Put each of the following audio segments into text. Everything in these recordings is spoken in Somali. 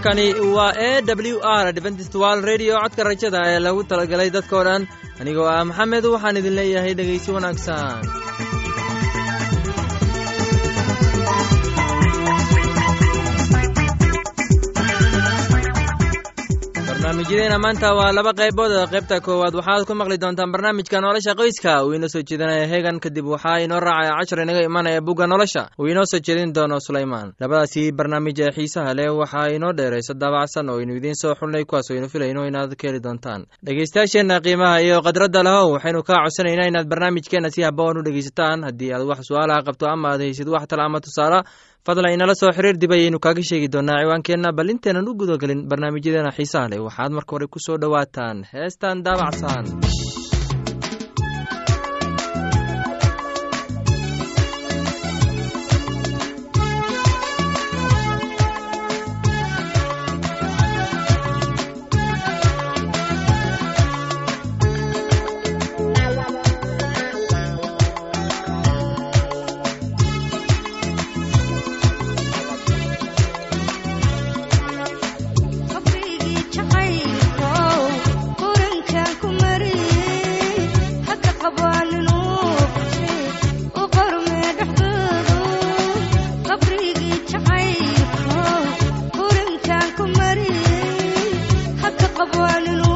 halkani waa e w r dventstwal redio codka rajada ee lagu talagalay dadkoo dhan. Anigoo ah maxamed waxaan idin leeyahay dhegaysi wanaagsan barnaamijyadeena maanta waa laba qaybood. Qaybta koowaad waxaad ku maqli doontaan barnaamijka nolosha qoyska. Uu inoo soo jeedinaya heegan kadib waxaa inoo raacaya cashar inaga imanaya bugga nolosha. Uu inoo soo jeedin doono sulaymaan. Labadaasi barnaamij ee xiisaha leh waxaa inoo dheerayso daabacsan oo aynu idiin soo xulnay kuwaas aynu filayno inaad ka heli doontaan. Dhegeystayaasheenna qiimaha iyo khadradda lahow waxaynu kaa codsanaynaa inaad barnaamijkeenna si haboon u dhegeysataan haddii aad wax su'aalaha qabto ama aad haysid wax tala ama tusaale fadlan inala soo xiriir dib ayaynu kaaga sheegi doonaa ciwaankeenna bal inteenan u gudagelin barnaamijyadeena xiisaha leh. Waxaad marka hore ku soo dhowaataan heestan daabacsan أموال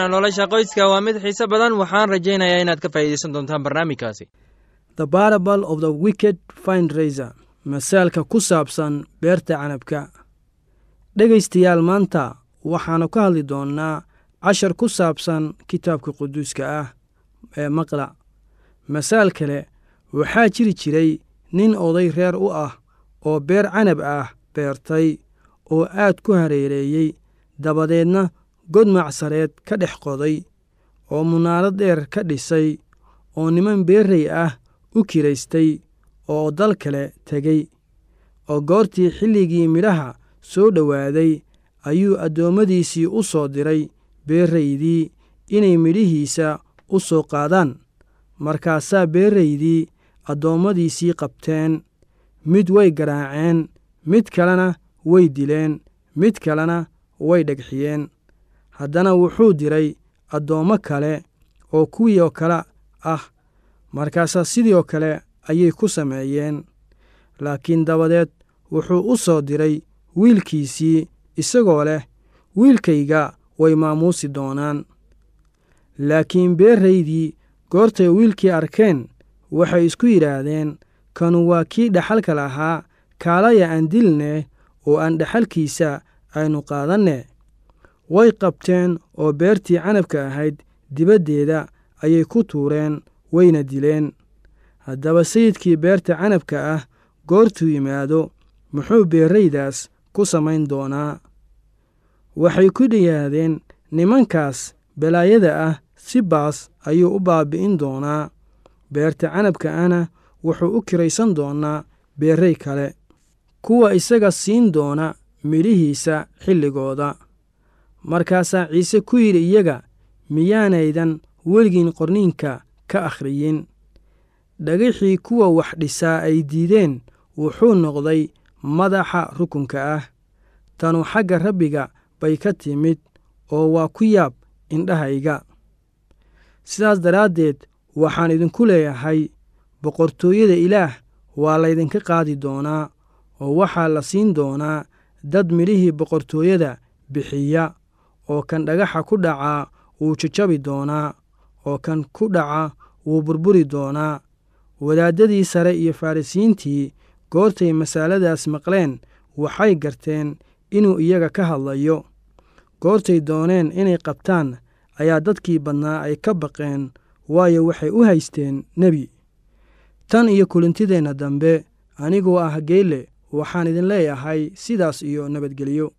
barnaamijkeena nolosha qoyska waa mid xiise badan waxaan rajaynayaa inaad ka faa'iidaysan doontaan barnaamijkaasi. The barable of the wicked findraiser masaalka ku saabsan beerta canabka. Dhegaystayaal maanta waxaannu ka hadli doonnaa cashar ku saabsan kitaabka quduuska ah ee maqla. Masaal kale waxaa jiri jiray nin oday reer u ah oo beer canab ah beertay oo aad ku hareereeyey dabadeedna god macsareed ka dhex qoday oo munaarad dheer ka dhisay oo niman beerrey ah u kiraystay oo dal kale tegey oo goortii xilligii midhaha soo dhowaaday ayuu addoommadiisii u soo diray beerraydii inay midhihiisa u soo qaadaan. Markaasaa beeraydii addoommadiisii qabteen mid way garaaceen mid kalena way dileen mid kalena way dhegxiyeen haddana wuxuu diray addoommo kale oo kuwii oo kale ah. Markaasaa sidii oo kale ayay ku sameeyeen. Laakiin dabadeed wuxuu u soo diray wiilkiisii isagoo leh wiilkayga way maamuusi doonaan. Laakiin beeraydii goortay wiilkii arkeen waxay isku yidhaahdeen kanu waa kii dhexalka lahaa kaalaya aan dilne oo aan dhexalkiisa aynu qaadanne way qabteen oo beertii canabka ahayd dibaddeeda ayay ku tuureen wayna dileen. Haddaba sayidkii beerta canabka ah goortuu yimaado muxuu beeraydaas ku samayn doonaa. Waxay ku dhiyaahdeen nimankaas balaayada ah si baas ayuu u baabi'in doonaa. Beerta canabka ahna wuxuu u kiraysan doonaa beeray kale. Kuwa isaga siin doona midhihiisa xilligooda markaasaa ciise ku yidhi iyaga miyaanaydan weligiin qorniinka ka akhriyin. Dhagixii kuwa wax dhisaa ay diideen wuxuu noqday madaxa rukunka ah. Tanu xagga rabbiga bay ka timid oo waa ku yaab indhahayga. Sidaas daraaddeed waxaan idinku leeyahay boqortooyada ilaah waa laydinka qaadi doonaa oo waxaa la siin doonaa dad midhihii boqortooyada bixiya oo kan dhagaxa ku dhacaa wuu jajabi doonaa oo kan ku dhaca wuu burburi doonaa. Wadaaddadii sare iyo farrisiintii goortay masaaladaas maqleen waxay garteen inuu iyaga ka hadlayo. Goortay dooneen inay qabtaan ayaa dadkii badnaa ay ka baqeen waayo waxay u haysteen nebi. Tan iyo kulintideenna dambe anigoo ah geelle waxaan idin leeyahay sidaas iyo nabadgelyo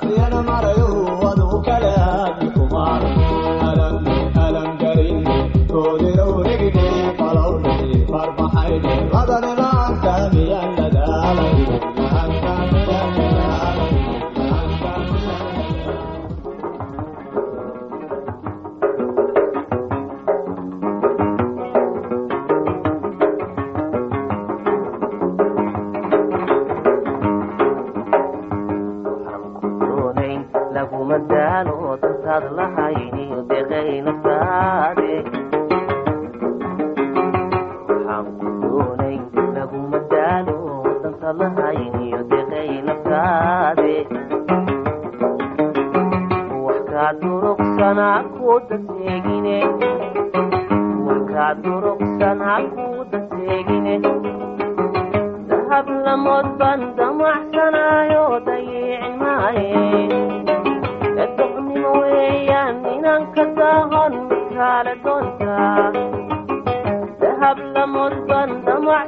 Cuidado.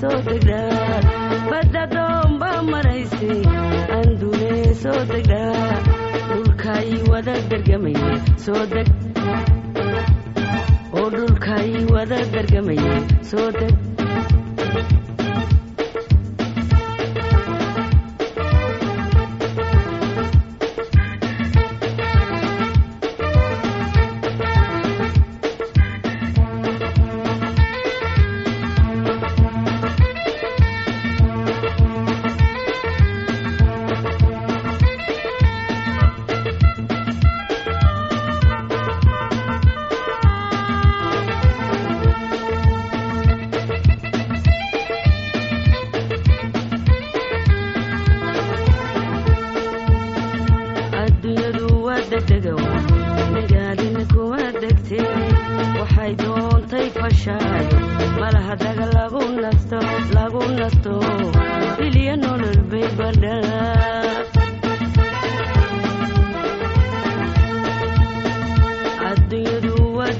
soo degdha badadoomba marayse andune soo degdha dhulkay wada dargamay soo deg oo dhulkay wada dargamay soo deg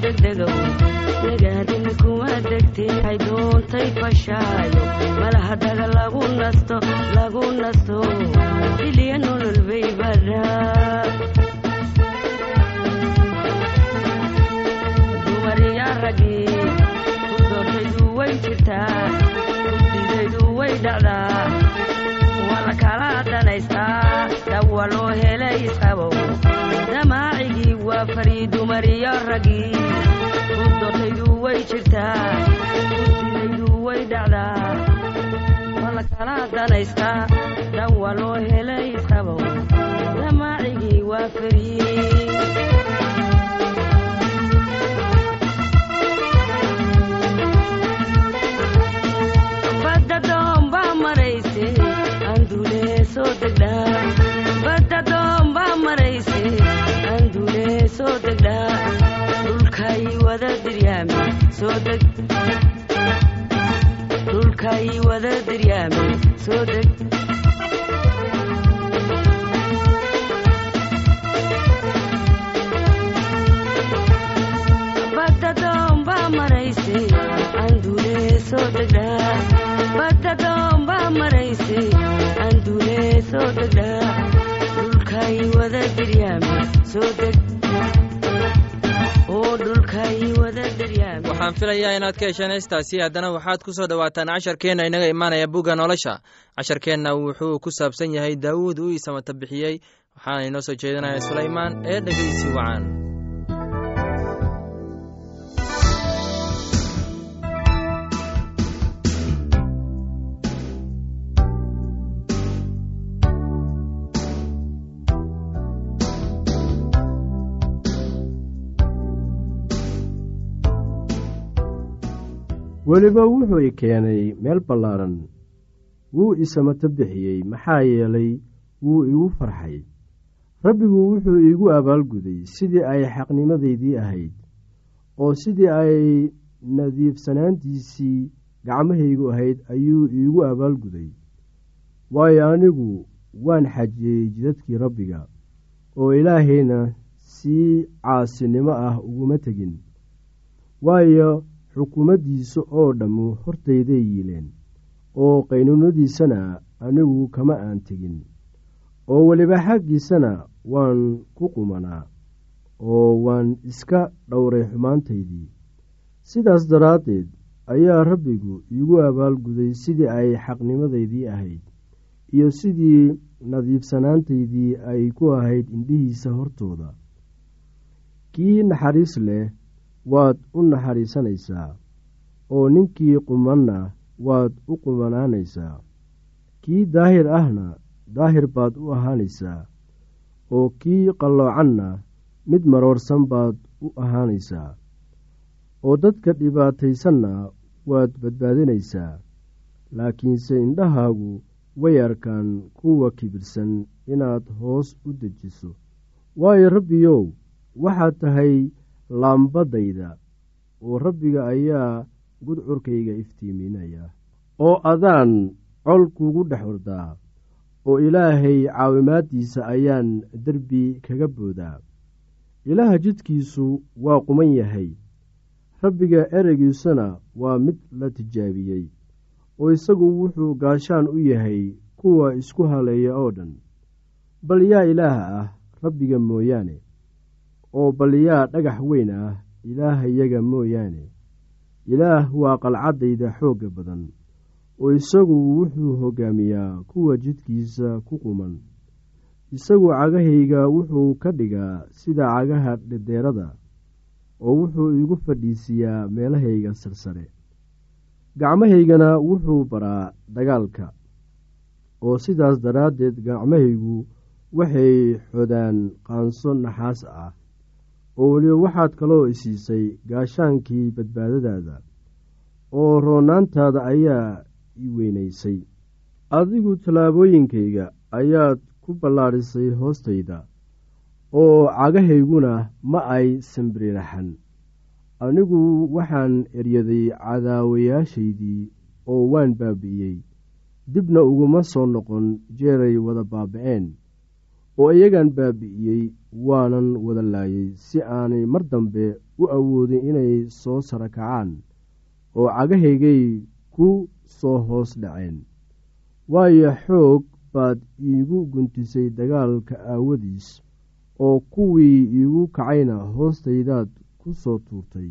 degdegow magaalina kuma degtee waxay doontay fashaayo malahadaga lagu nasto lagu nasto. Biliya nolol bay badhaa dumariyaa ragii ku doortaydu way jirtaa gudidaydu way dhacdaa waa la kala danaystaa dhawa loo helay isqabow damaacigii waa farii dumariyo ragii ku doortaydu way jirtaa gudidaydu way dhacdaa waa la danaystaa dhawa loo helay isqabow damaacigii waa farii soo degdha deg. Dhulkay wada diryaame soo deg. Badadoomba marayse andule soo degdha. Badadoomba marayse andule soo degdha. Dhulkay wada diryaame soo deg. Oo dhulkay wada diryaame waxaan filayaa inaad ka hesheen heestaasi haddana waxaad ku soo dhowaataan casharkeenna inaga imaanaya bugga nolosha. Casharkeenna wuxuu ku saabsan yahay daawuud uu isamata bixiyey waxaana inoo soo jeedinaya sulaymaan ee dhegeysi wacan weliba wuxuu i keenay meel ballaaran. Wuu isamato bixiyey maxaa yeelay wuu igu farxay. Rabbigu wuxuu iigu abaalguday sidii ay xaqnimadaydii ahayd oo sidii ay nadiifsanaantiisii gacmahaygu ahayd ayuu iigu abaalguday waayo anigu waan xajiyey jidadkii rabbiga oo ilaahayna si caasinimo ah uguma tegin. Waayo xukuumaddiisa oo dhammu hortayday yiileen oo qaynuunadiisana anigu kama aan tegin oo weliba xaggiisana waan ku qumanaa oo waan iska dhowray xumaantaydii sidaas daraaddeed ayaa rabbigu iigu abaalguday sidii ay xaqnimadaydii ahayd iyo sidii nadiifsanaantaydii ay ku ahayd indhihiisa hortooda. Kii naxariis leh waad u naxariisanaysaa oo ninkii qumanna waad u qumanaanaysaa kii daahir ahna daahir baad u ahaanaysaa oo kii qalloocanna mid maroorsan baad u ahaanaysaa. Oo dadka dhibaataysanna waad badbaadinaysaa laakiinse indhahaagu way arkaan kuwa kibirsan inaad hoos u dejiso. Waayo rabbiyow waxaad tahay laambadayda oo rabbiga ayaa gudcurkayga iftiiminaya oo adaan col kugu dhex ordaa oo ilaahay caawimaaddiisa ayaan derbi kaga boodaa. Ilaaha jidkiisu waa quman yahay. Rabbiga ereygiisuna waa mid la tijaabiyey oo isagu wuxuu gaashaan u yahay kuwa isku haleeya oo dhan. Bal yaa ilaaha ah rabbiga mooyaane oo bal yaa dhagax weyn ah ilaahayaga mooyaane. Ilaah waa qalcaddayda xoogga badan oo isagu wuxuu hoggaamiyaa kuwa jidkiisa ku quman. Isagu cagahayga wuxuu ka dhigaa sida cagaha dhedheerada oo wuxuu igu fadhiisiyaa meelahayga sarsare. Gacmahaygana wuxuu baraa dagaalka oo sidaas daraaddeed gacmahaygu waxay xodaan qaanso naxaas ah oo weliba waxaad kaloo isiisay gaashaankii badbaadadaada oo roonaantaada ayaa i weynaysay. Adigu tallaabooyinkayga ayaad ku ballaadhisay hoostayda oo cagahayguna ma ay sambiriraxan anigu waxaan eryaday cadaawayaashaydii oo waan baabi'iyey. Dibna uguma soo noqon jeeray wada baaba'een oo iyagaan baabi'iyey waanan wada laayay si aanay mar dambe u awoodin inay soo sara kacaan oo cagahaygay ku soo hoos dhaceen. Waayo xoog baad iigu guntisay dagaalka aawadiis oo kuwii iigu kacayna hoostaydaad ku soo tuurtay.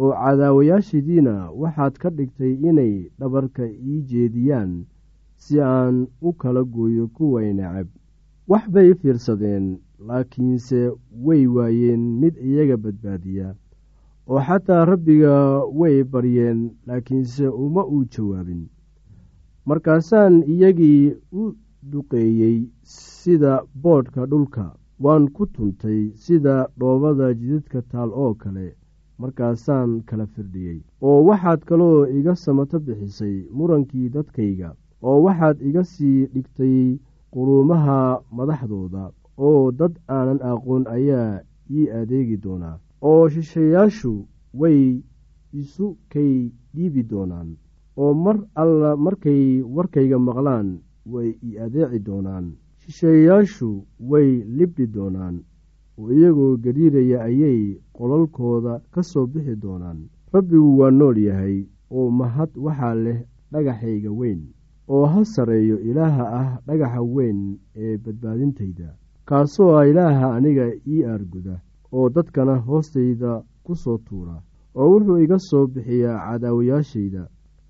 Oo cadaawayaashidiina waxaad ka dhigtay inay dhabarka ii jeediyaan si aan u kala gooyo kuway necab wax bay fiirsadeen laakiinse way waayeen mid iyaga badbaadiya oo xataa rabbiga way baryeen laakiinse uma uu jawaabin. Markaasaan iyagii u duqeeyey sida boodhka dhulka waan ku tuntay sida dhoobada jidadka taal oo kale markaasaan kala firdhiyey. Oo waxaad kaloo iga samato bixisay murankii dadkayga oo waxaad iga sii dhigtay quruumaha madaxdooda oo dad aanan aqoon ayaa ii adeegi doonaa oo shisheeyaashu way isu kay dhiibi doonaan oo mar alla markay warkayga maqlaan way ii adeeci doonaan. Shisheeyaashu way libdhi doonaan oo iyagoo gariiraya ayay qolalkooda ka soo bixi doonaan. Rabbigu waa nool yahay oo mahad waxaa leh dhagaxayga weyn oo ha sarreeyo ilaaha ah dhagaxa weyn ee badbaadintayda. Kaasoo ah ilaaha aniga ii aarguda oo dadkana hoostayda ku soo tuura oo wuxuu iga soo bixiyaa cadaawayaashayda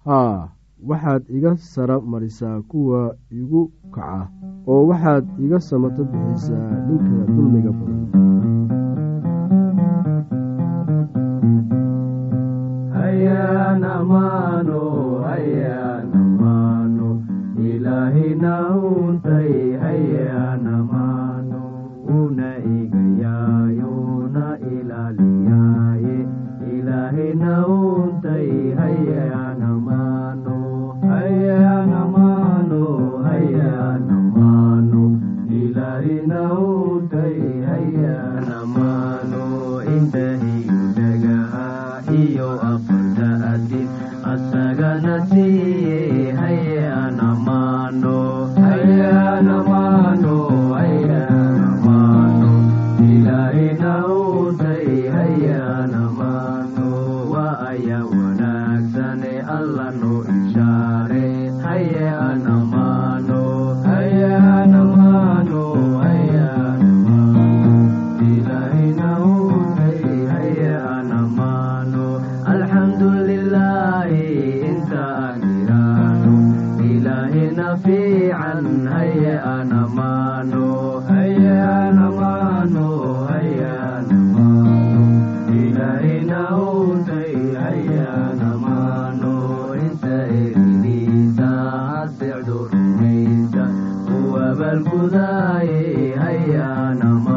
haa waxaad iga sara marisaa kuwa igu kaca oo waxaad iga samato bixisaa ninka dulmiga badan iyo aqoonta uu abaalgudaaye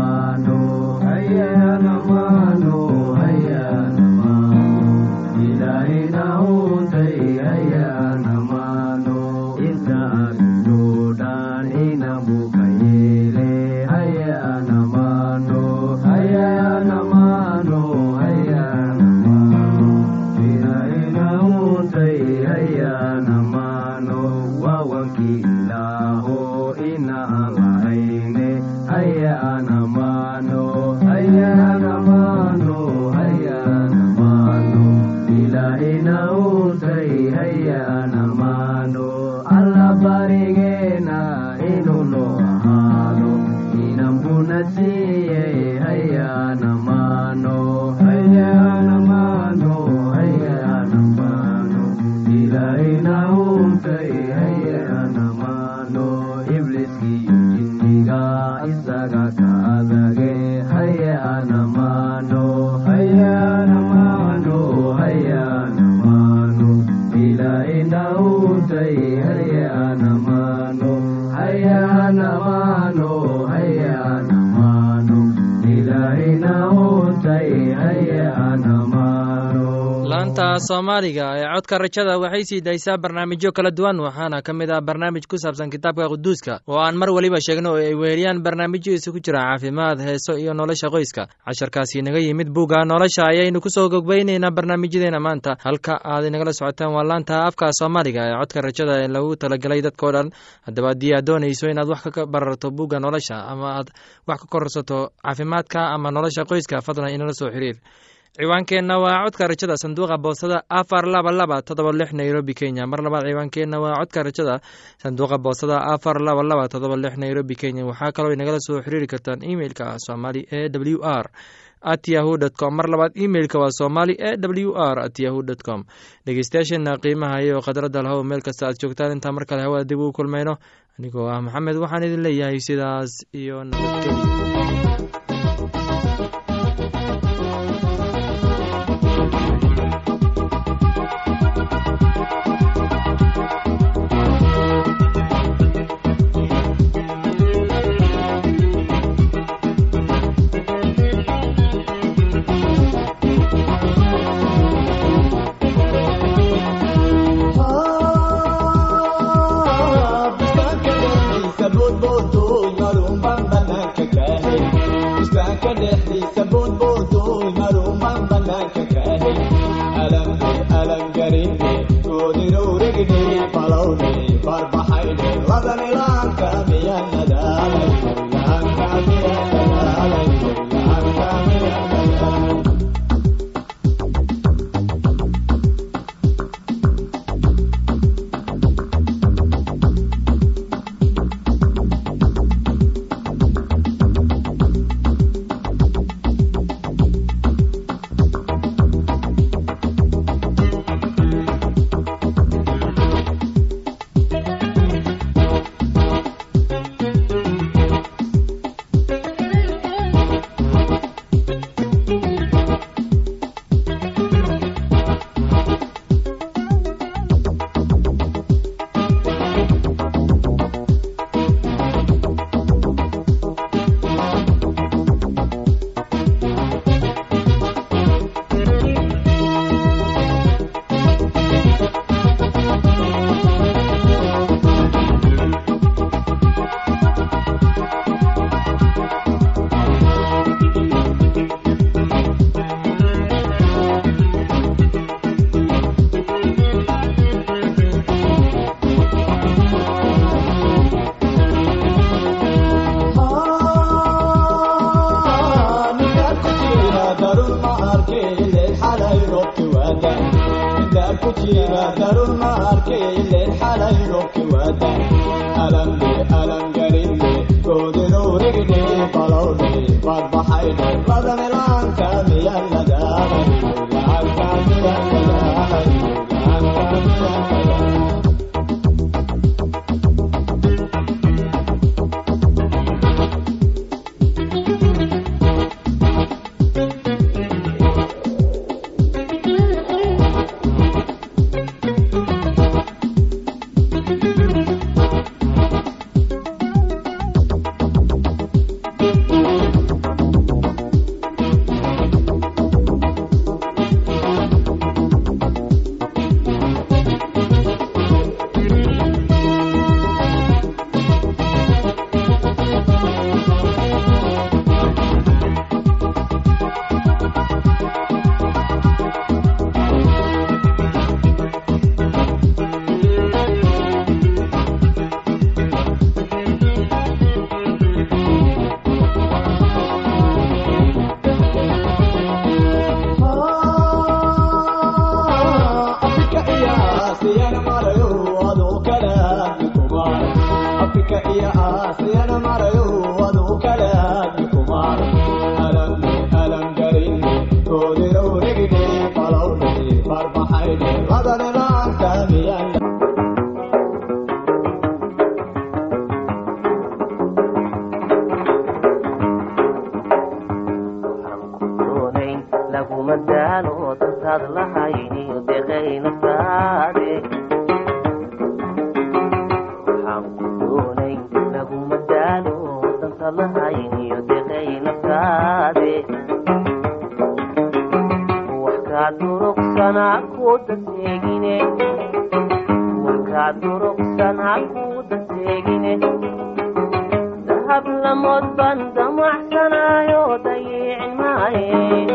laanta soomaaliga ee codka rajada waxay sii daysaa barnaamijyo kala duwan waxaana ka mid ah barnaamij ku saabsan kitaabka quduuska oo aan mar weliba sheegno oo ay weheliyaan barnaamijyo isugu jira caafimaad heeso iyo nolosha qoyska. Casharkaasi inaga yimid buugga nolosha ayaynu ku soo gogbaynaynaa barnaamijyadeena maanta. Halka aad inagala socotaan waa laanta afka soomaaliga ee codka rajada ee lagu talagelay dadkao dhan. Haddaba haddii aad doonayso inaad wax ka bararto buugga nolosha ama aad wax ka korsato caafimaadka ama nolosha qoyska fadlan inala soo xiriir ciwaankeenna waa codka rajada sanduuqa boosada afar laba laba todoba lix nairobi kenya. Mar labaad ciwaankeenna waa codka rajada sanduuqa boosada afar laba laba todoba lix nairobi kenya. Waxaa kaloo inagala soo xiriiri kartaan emeilka somali e w r at yahu dt com. Mar labaad emeilka waa somali e w r at yahu dt com. Dhegeystayaasheena qiimaha iyo khadradda lahow meel kasta aad joogtaan intaa mar kale hawada dib ugu kulmayno. Anigoo ah maxamed waxaan idin leeyahay sidaas iyo nabadgelyo qalowdhay waad baxaydhay badan ilaanka markaad dahab lamood baan damacsanaayoo dayiicin maaye